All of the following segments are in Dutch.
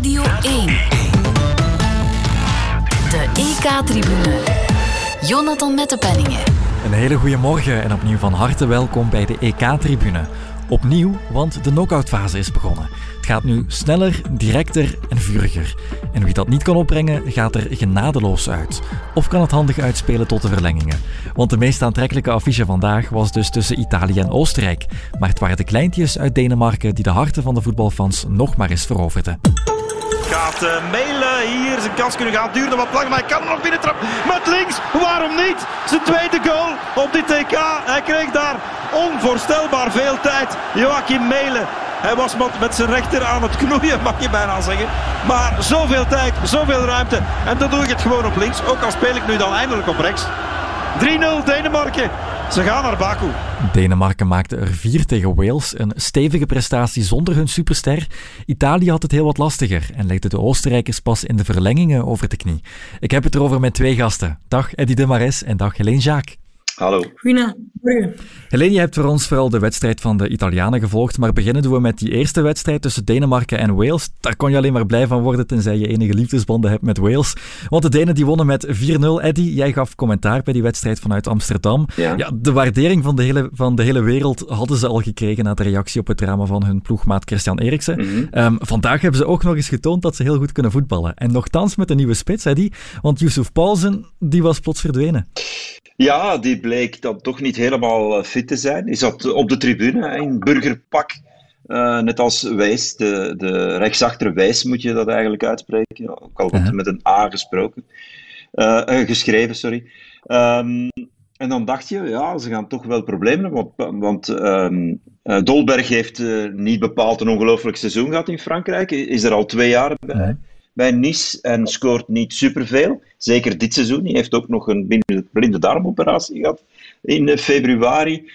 Radio 1. De EK-tribune. Jonathan Mettepenningen. Een hele goede morgen en opnieuw van harte welkom bij de EK-tribune. Opnieuw, want de knock-outfase is begonnen. Het gaat nu sneller, directer en vuriger. En wie dat niet kan opbrengen, gaat er genadeloos uit. Of kan het handig uitspelen tot de verlengingen. Want de meest aantrekkelijke affiche vandaag was dus tussen Italië en Oostenrijk. Maar het waren de kleintjes uit Denemarken die de harten van de voetbalfans nog maar eens veroverden. Gaat uh, Melen hier zijn kans kunnen gaan. Duurde wat lang, maar hij kan nog binnen trappen. Met links, waarom niet? Zijn tweede goal op dit TK. Hij kreeg daar onvoorstelbaar veel tijd. Joachim Melen. Hij was met zijn rechter aan het knoeien, mag je bijna zeggen. Maar zoveel tijd, zoveel ruimte. En dan doe ik het gewoon op links. Ook al speel ik nu dan eindelijk op rechts. 3-0 Denemarken. Ze gaan naar Baku. Denemarken maakte er vier tegen Wales, een stevige prestatie zonder hun superster. Italië had het heel wat lastiger en legde de Oostenrijkers pas in de verlengingen over de knie. Ik heb het erover met twee gasten. Dag Eddy de Mares en dag Helene Jacques. Hallo. Goedemorgen. Helene, je hebt voor ons vooral de wedstrijd van de Italianen gevolgd, maar beginnen doen we met die eerste wedstrijd tussen Denemarken en Wales. Daar kon je alleen maar blij van worden, tenzij je enige liefdesbanden hebt met Wales. Want de Denen die wonnen met 4-0. Eddy, jij gaf commentaar bij die wedstrijd vanuit Amsterdam. Ja. de waardering van de, hele, van de hele wereld hadden ze al gekregen na de reactie op het drama van hun ploegmaat Christian Eriksen. Mhm. Ehm, vandaag hebben ze ook nog eens getoond dat ze heel goed kunnen voetballen. En nogthans met een nieuwe spits, Eddy, want Yusuf Paulsen, die was plots verdwenen. Ja, die bleek dan toch niet helemaal eh, fit te zijn. Hij zat op de tribune in burgerpak. Uh, net als Wijs, de, de rechtsachter Wijs moet je dat eigenlijk uitspreken. Ook al wordt met een A gesproken. Uh, geschreven, sorry. Um, en dan dacht je, ja, ze gaan toch wel problemen hebben. Want, want um, Dolberg heeft niet bepaald een ongelooflijk seizoen gehad in Frankrijk. Is er al twee jaar bij. Nee bij Nice en scoort niet superveel. Zeker dit seizoen. Hij heeft ook nog een blinde darmoperatie gehad in februari.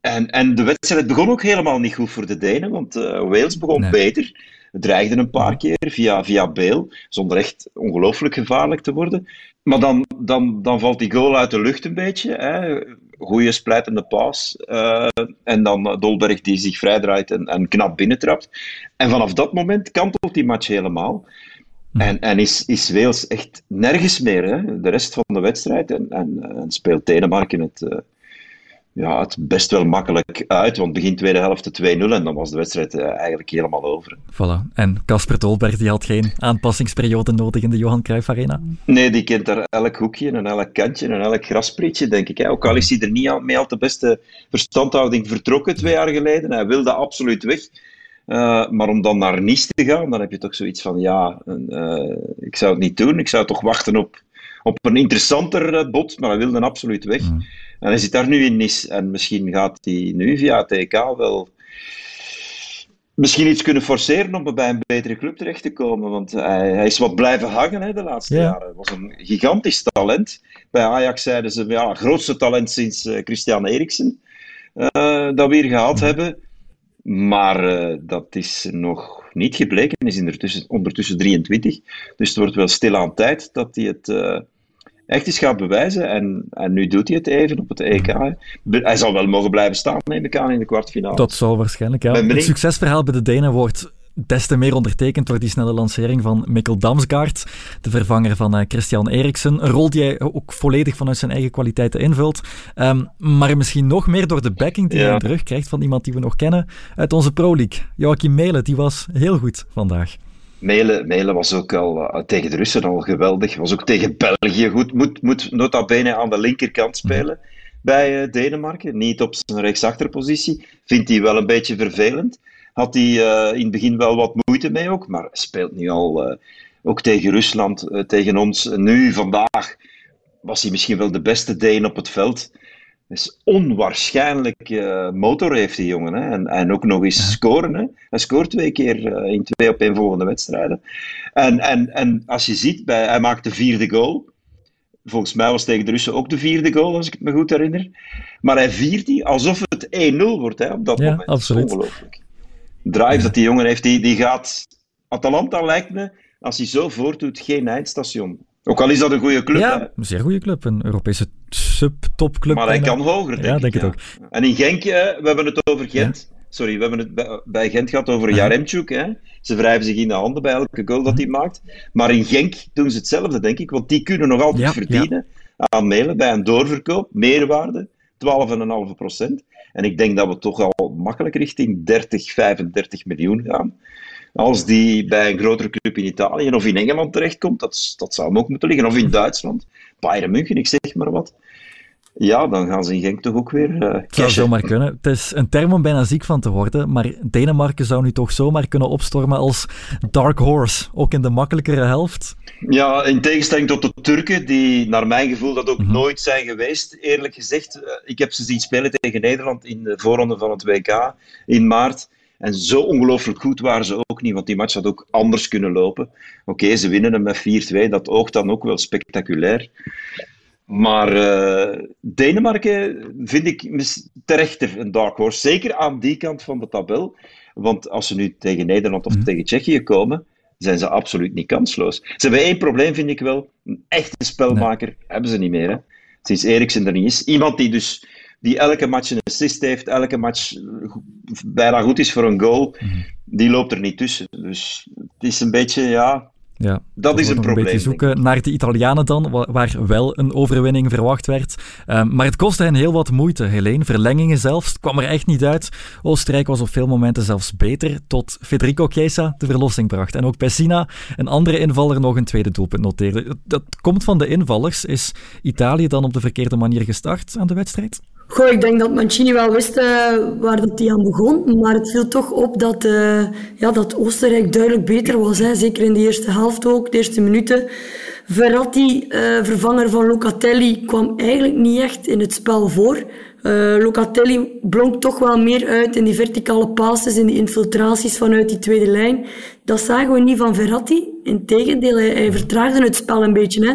En, en de wedstrijd begon ook helemaal niet goed voor de Denen, want uh, Wales begon nee. beter. Het dreigde een paar keer via, via Bale, zonder echt ongelooflijk gevaarlijk te worden. Maar dan, dan, dan valt die goal uit de lucht een beetje. Hè. Goeie splijtende paas. Uh, en dan Dolberg die zich vrijdraait en, en knap binnentrapt. En vanaf dat moment kantelt die match helemaal. En, en is, is Wales echt nergens meer, hè? de rest van de wedstrijd. En, en, en speelt Denemarken het, uh, ja, het best wel makkelijk uit. Want begin tweede helft 2-0 en dan was de wedstrijd uh, eigenlijk helemaal over. Voilà. En Casper Dolberg die had geen aanpassingsperiode nodig in de Johan Cruijff Arena? Nee, die kent daar elk hoekje en elk kantje en elk grasprietje, denk ik. Hè. Ook al is hij er niet aan, mee al de beste verstandhouding vertrokken twee jaar geleden. Hij wilde absoluut weg. Uh, maar om dan naar Nice te gaan, dan heb je toch zoiets van, ja, uh, ik zou het niet doen. Ik zou toch wachten op, op een interessanter bod, maar hij wilde absoluut weg. Mm. En hij zit daar nu in Nice. En misschien gaat hij nu via TK wel misschien iets kunnen forceren om bij een betere club terecht te komen. Want hij, hij is wat blijven hangen hè, de laatste Ja. jaren. Hij was een gigantisch talent. Bij Ajax zeiden ze, ja, grootste talent sinds eh, Christian Eriksen. eh, dat we hier gehaald hebben. Maar eh, dat is nog niet gebleken. Hij is ondertussen, ondertussen 23. Dus het wordt wel stil aan tijd dat hij het eh, echt eens gaat bewijzen. En, en nu doet hij het even op het EK. Hij zal wel mogen blijven staan, neem ik aan, in de kwartfinale. Dat zal waarschijnlijk, ja. Het succesverhaal bij de Denen wordt des te meer ondertekend door die snelle lancering van Mikkel Damsgaard, de vervanger van eh, Christian Eriksen. Een rol die hij ook volledig vanuit zijn eigen kwaliteiten invult. Ehm, maar misschien nog meer door de backing die Ja. hij terugkrijgt van iemand die we nog kennen uit onze Pro League. Joachim Melen, die was heel goed vandaag. Melen, Melen was ook al eh, tegen de Russen al geweldig. Was ook tegen België goed. Moet, moet nota bene aan de linkerkant spelen bij eh, Denemarken. Niet op zijn rechtsachterpositie. Vindt hij wel een beetje vervelend. Had hij eh, in het begin wel wat moeite mee ook. Maar speelt nu al ook tegen Rusland, tegen ons. Nu, vandaag, was hij misschien wel de beste Deen op het veld. Dus onwaarschijnlijk eh, motor heeft die jongen. Hè? En, en ook nog eens scoren. Hè? Hij scoort twee keer eh, in twee op één volgende wedstrijden. En, en, en als je ziet, bij, hij maakt de vierde goal. Volgens mij was tegen de Russen ook de vierde goal, als ik het me goed herinner. Maar hij viert die alsof het 1-0 wordt hè, op dat Ja, moment. absoluut. Is ongelooflijk. Drive dat die jongen heeft, die, die gaat... Atalanta lijkt me, als hij zo voortdoet, geen eindstation. Ook al is dat een goede club, hè. Ja, een zeer goede club. Een Europese subtopclub. Maar hij kan hoger, denk Ja, ik. denk het ook. En in Genk, eh, we hebben het over Gent. Sorry, we hebben het bij, Gent gehad over Jaremchuk. Hè? Ze wrijven zich in de handen bij elke goal dat hij maakt. Maar in Genk doen ze hetzelfde, denk ik. Want die kunnen nog altijd verdienen aan mailen bij een doorverkoop. Meerwaarde, 12,5 procent. En ik denk dat we toch al makkelijk richting 30, 35 miljoen gaan. Als die bij een grotere club in Italië of in Engeland terechtkomt, dat, dat zou hem ook moeten liggen. Of in Duitsland. Bayern München, ik zeg maar wat. Ja, dan gaan ze in Genk toch ook weer uh, Het zou zomaar kunnen. Het is een term om bijna ziek van te worden, maar Denemarken zou nu toch zomaar kunnen opstormen als dark horse, ook in de makkelijkere helft. Ja, in tegenstelling tot de Turken, die naar mijn gevoel dat ook mhm. nooit zijn geweest, eerlijk gezegd. Eh, ik heb ze zien spelen tegen Nederland in de voorronde van het WK in maart. En zo ongelooflijk goed waren ze ook niet, want die match had ook anders kunnen lopen. Oké, ze winnen hem met 4-2, dat oogt dan ook wel spectaculair. Maar uh, Denemarken vind ik terecht een dark horse. Zeker aan die kant van de tabel. Want als ze nu tegen Nederland of mhm. tegen Tsjechië komen, zijn ze absoluut niet kansloos. Ze hebben één probleem, vind ik wel. Een echte spelmaker hebben ze niet meer. Hè? Sinds Eriksen er niet is. Iemand die dus die elke match een assist heeft, elke match bijna goed is voor een goal, mhm. die loopt er niet tussen. Dus het is een beetje, ja, ja, dat is een probleem. Een beetje zoeken naar de Italianen dan, waar wel een overwinning verwacht werd. Ehm, maar het kostte hen heel wat moeite, Helene. Verlengingen zelfs, kwam er echt niet uit. Oostenrijk was op veel momenten zelfs beter, tot Federico Chiesa de verlossing bracht. En ook Pessina, een andere invaller, nog een tweede doelpunt noteerde. Dat komt van de invallers. Is Italië dan op de verkeerde manier gestart aan de wedstrijd? Goh, ik denk dat Mancini wel wist uh, waar dat hij aan begon. Maar het viel toch op dat, uh, ja, dat Oostenrijk duidelijk beter was. Hè. Zeker in de eerste helft ook, de eerste minuten. Verratti, uh, vervanger van Locatelli, kwam eigenlijk niet echt in het spel voor. Locatelli blonk toch wel meer uit in die verticale passes, in die infiltraties vanuit die tweede lijn. Dat zagen we niet van Verratti. Integendeel, hij, hij vertraagde het spel een beetje.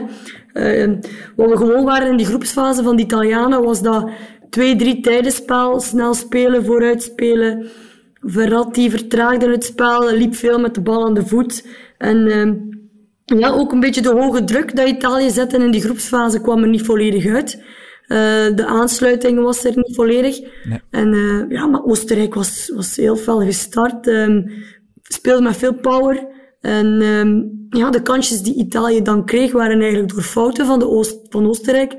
Hè. wat we gewoon waren in die groepsfase van de Italianen was dat twee, drie tijdenspel, snel spelen, vooruit spelen. Verratti vertraagde het spel, liep veel met de bal aan de voet. En uh, ja, ook een beetje de hoge druk dat Italië zette in die groepsfase kwam er niet volledig uit. Uh, de aansluiting was er niet volledig. En uh, ja, maar Oostenrijk was, was heel fel gestart. Um, speelde met veel power. En um, ja, de kansjes die Italië dan kreeg waren eigenlijk door fouten van, de Oost, van Oostenrijk.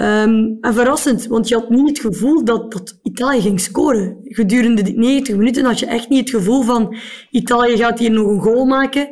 Um, en verrassend, want je had niet het gevoel dat, dat Italië ging scoren. Gedurende die 90 minuten had je echt niet het gevoel van Italië gaat hier nog een goal maken.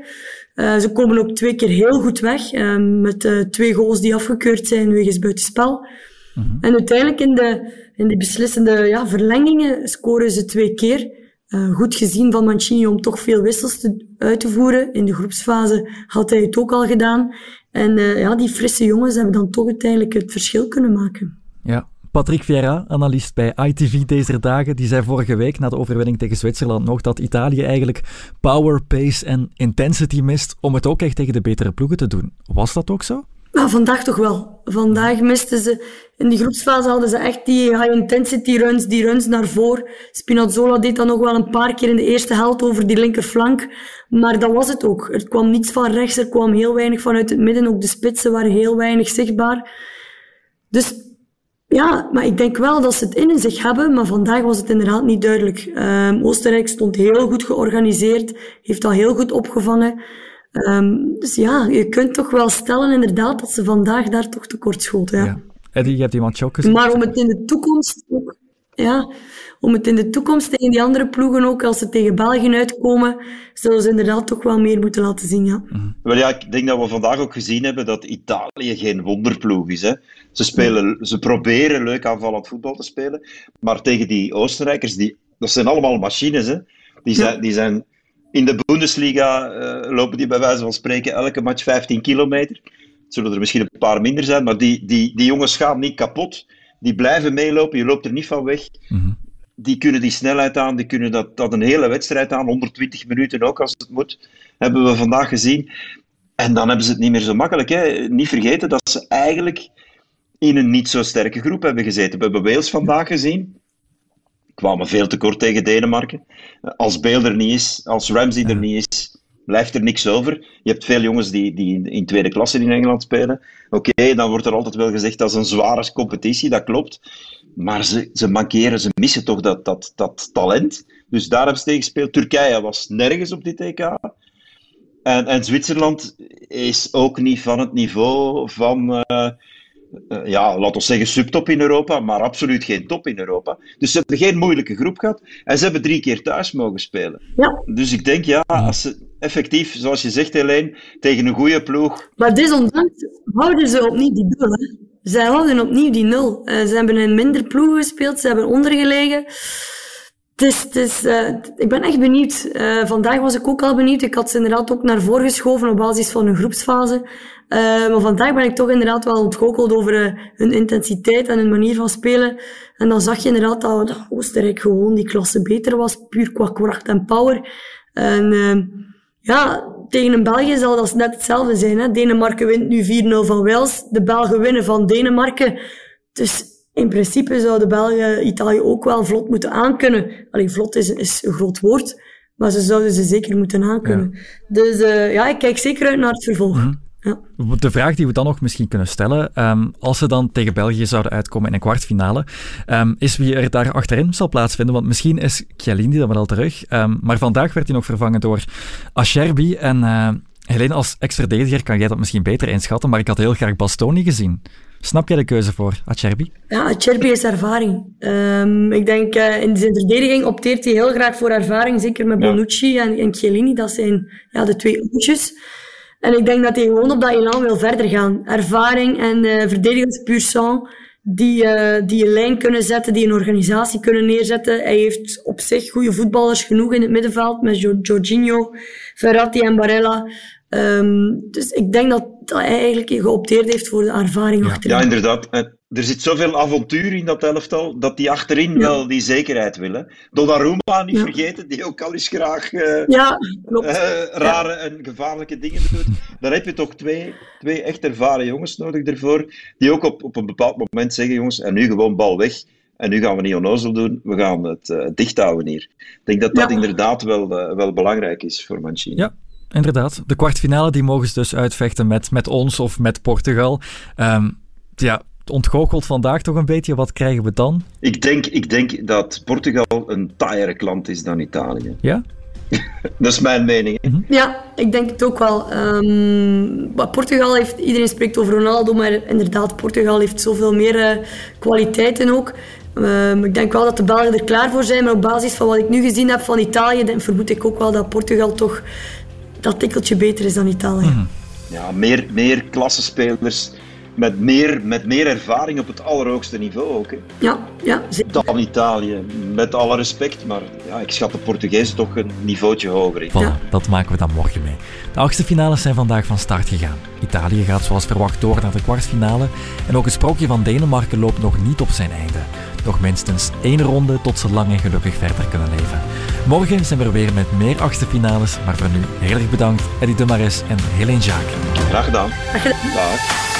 Uh, ze komen ook twee keer heel goed weg, um, met uh, twee goals die afgekeurd zijn wegens buitenspel. Mm -hmm. En uiteindelijk in de, in de beslissende ja, verlengingen scoren ze twee keer. Uh, goed gezien van Mancini om toch veel wissels te, uit te voeren. In de groepsfase had hij het ook al gedaan. En uh, ja, die frisse jongens hebben dan toch uiteindelijk het verschil kunnen maken. Ja, Patrick Vieira, analist bij ITV deze dagen, die zei vorige week na de overwinning tegen Zwitserland nog dat Italië eigenlijk power, pace en intensity mist om het ook echt tegen de betere ploegen te doen. Was dat ook zo? Nou, vandaag toch wel. Vandaag misten ze... In die groepsfase hadden ze echt die high-intensity runs, die runs naar voren. Spinazzola deed dat nog wel een paar keer in de eerste helft over die linkerflank. Maar dat was het ook. Er kwam niets van rechts, er kwam heel weinig vanuit het midden. Ook de spitsen waren heel weinig zichtbaar. Dus ja, maar ik denk wel dat ze het in zich hebben, maar vandaag was het inderdaad niet duidelijk. Um, Oostenrijk stond heel goed georganiseerd, heeft dat heel goed opgevangen. Um, dus ja, je kunt toch wel stellen inderdaad dat ze vandaag daar toch tekort schoten. Ja. ja. Eddie, je hebt iemand shock gezien. Maar om het in de toekomst ook, ja, om het in de toekomst tegen die andere ploegen ook, als ze tegen België uitkomen, zullen ze inderdaad toch wel meer moeten laten zien. Ja. Mm Wel ja, ik denk dat we vandaag ook gezien hebben dat Italië geen wonderploeg is. Hè. Ze, spelen, ze proberen leuk aanvallend voetbal te spelen, maar tegen die Oostenrijkers, die, dat zijn allemaal machines. Hè. Die, zijn, die zijn in de Bundesliga uh, lopen die bij wijze van spreken elke match 15 kilometer. Het zullen er misschien een paar minder zijn, maar die, die, die jongens gaan niet kapot. Die blijven meelopen, je loopt er niet van weg. Mhm. Die kunnen die snelheid aan, die kunnen dat, dat een hele wedstrijd aan, 120 minuten ook als het moet, hebben we vandaag gezien. En dan hebben ze het niet meer zo makkelijk. Hè. Niet vergeten dat ze eigenlijk in een niet zo sterke groep hebben gezeten. We hebben Wales vandaag gezien kwamen veel te kort tegen Denemarken. Als Bale er niet is, als Ramsey er niet is, blijft er niks over. Je hebt veel jongens die, die in tweede klasse in Engeland spelen. Oké, dan wordt er altijd wel gezegd dat is een zware competitie, dat klopt. maar ze, ze mankeren, ze missen toch dat, dat, dat talent. Dus daar hebben ze tegen gespeeld. Turkije was nergens op dit EK. En, en Zwitserland is ook niet van het niveau van, uh, ja, laten we zeggen, subtop in Europa, maar absoluut geen top in Europa. Dus ze hebben geen moeilijke groep gehad en ze hebben drie keer thuis mogen spelen. Ja. Dus ik denk, ja, als ze effectief, zoals je zegt, Helene, tegen een goede ploeg. Maar desondanks houden ze opnieuw die nul. Hè. Zij houden opnieuw die nul. Uh, ze hebben in minder ploegen gespeeld, ze hebben ondergelegen. Het is, het is, uh, ik ben echt benieuwd. Uh, vandaag was ik ook al benieuwd. Ik had ze inderdaad ook naar voren geschoven op basis van hun groepsfase. Uh, maar vandaag ben ik toch inderdaad wel ontgoocheld over hun intensiteit en hun manier van spelen. En dan zag je inderdaad dat, dat Oostenrijk gewoon die klasse beter was, puur qua kracht en power. En ja, tegen een België zal dat net hetzelfde zijn. Hè? Denemarken wint nu 4-0 van Wales. De Belgen winnen van Denemarken. Dus in principe zouden België Italië ook wel vlot moeten aankunnen. Alleen vlot is, is een groot woord, maar ze zouden ze zeker moeten aankunnen. Ja. Dus uh, ja, ik kijk zeker uit naar het vervolg. Mm -hmm. ja. De vraag die we dan nog misschien kunnen stellen, um, als ze dan tegen België zouden uitkomen in een kwartfinale, um, is wie er daar achterin zal plaatsvinden. Want misschien is Chiellini dan wel al terug, um, maar vandaag werd hij nog vervangen door Acerbi. En uh, Helene, als ex-verdediger kan jij dat misschien beter inschatten, maar ik had heel graag Bastoni gezien. Snap jij de keuze voor Acerbi? Ja, Acerbi is ervaring. Um, ik denk uh, in zijn verdediging opteert hij heel graag voor ervaring, zeker met Bonucci ja. en, en Chiellini. Dat zijn ja, de twee oetjes. En ik denk dat hij gewoon op dat elan wil verder gaan. Ervaring en uh, verdedigers puur sang, die, uh, die een lijn kunnen zetten, die een organisatie kunnen neerzetten. Hij heeft op zich goede voetballers genoeg in het middenveld, met Jorginho, Ferrati en Barella. Um, dus ik denk dat, dat hij eigenlijk geopteerd heeft voor de ervaring ja. achterin. Ja, inderdaad. Er zit zoveel avontuur in dat elftal, dat die achterin ja. wel die zekerheid willen. Donnarumma, niet ja. vergeten, die ook al eens graag uh, ja, klopt. Uh, rare en gevaarlijke dingen doet. Daar heb je toch twee, twee echt ervaren jongens nodig ervoor, die ook op, op een bepaald moment zeggen, jongens, en nu gewoon bal weg. En nu gaan we niet onnozel doen, we gaan het uh, dicht houden hier. Ik denk dat dat inderdaad wel, wel belangrijk is voor Mancini. Ja, inderdaad. De kwartfinale die mogen ze dus uitvechten met, met ons of met Portugal. Um, ja, ontgoocheld vandaag toch een beetje. Wat krijgen we dan? Ik denk, ik denk dat Portugal een taaiere klant is dan Italië. Ja? dat is mijn mening. Mm -hmm. Ja, ik denk het ook wel. Um, Portugal heeft, iedereen spreekt over Ronaldo, maar inderdaad, Portugal heeft zoveel meer uh, kwaliteiten ook. Um, ik denk wel dat de Belgen er klaar voor zijn, maar op basis van wat ik nu gezien heb van Italië, dan vermoed ik ook wel dat Portugal toch dat tikkeltje beter is dan Italië. Mm -hmm. Ja, meer, meer klassenspelers met meer, met meer ervaring op het allerhoogste niveau ook. Hè. Ja, ja. Zeker. Dan Italië, met alle respect, maar ja, ik schat de Portugezen toch een niveautje hoger in. Voilà, ja. dat maken we dan morgen mee. De achtste finales zijn vandaag van start gegaan. Italië gaat zoals verwacht door naar de kwartfinale en ook het sprookje van Denemarken loopt nog niet op zijn einde. Nog minstens één ronde tot ze lang en gelukkig verder kunnen leven. Morgen zijn we er weer met meer achtste finales, maar voor nu heel erg bedankt Eddie de Mares en Helene Jacques. Graag gedaan. Graag gedaan. Dag.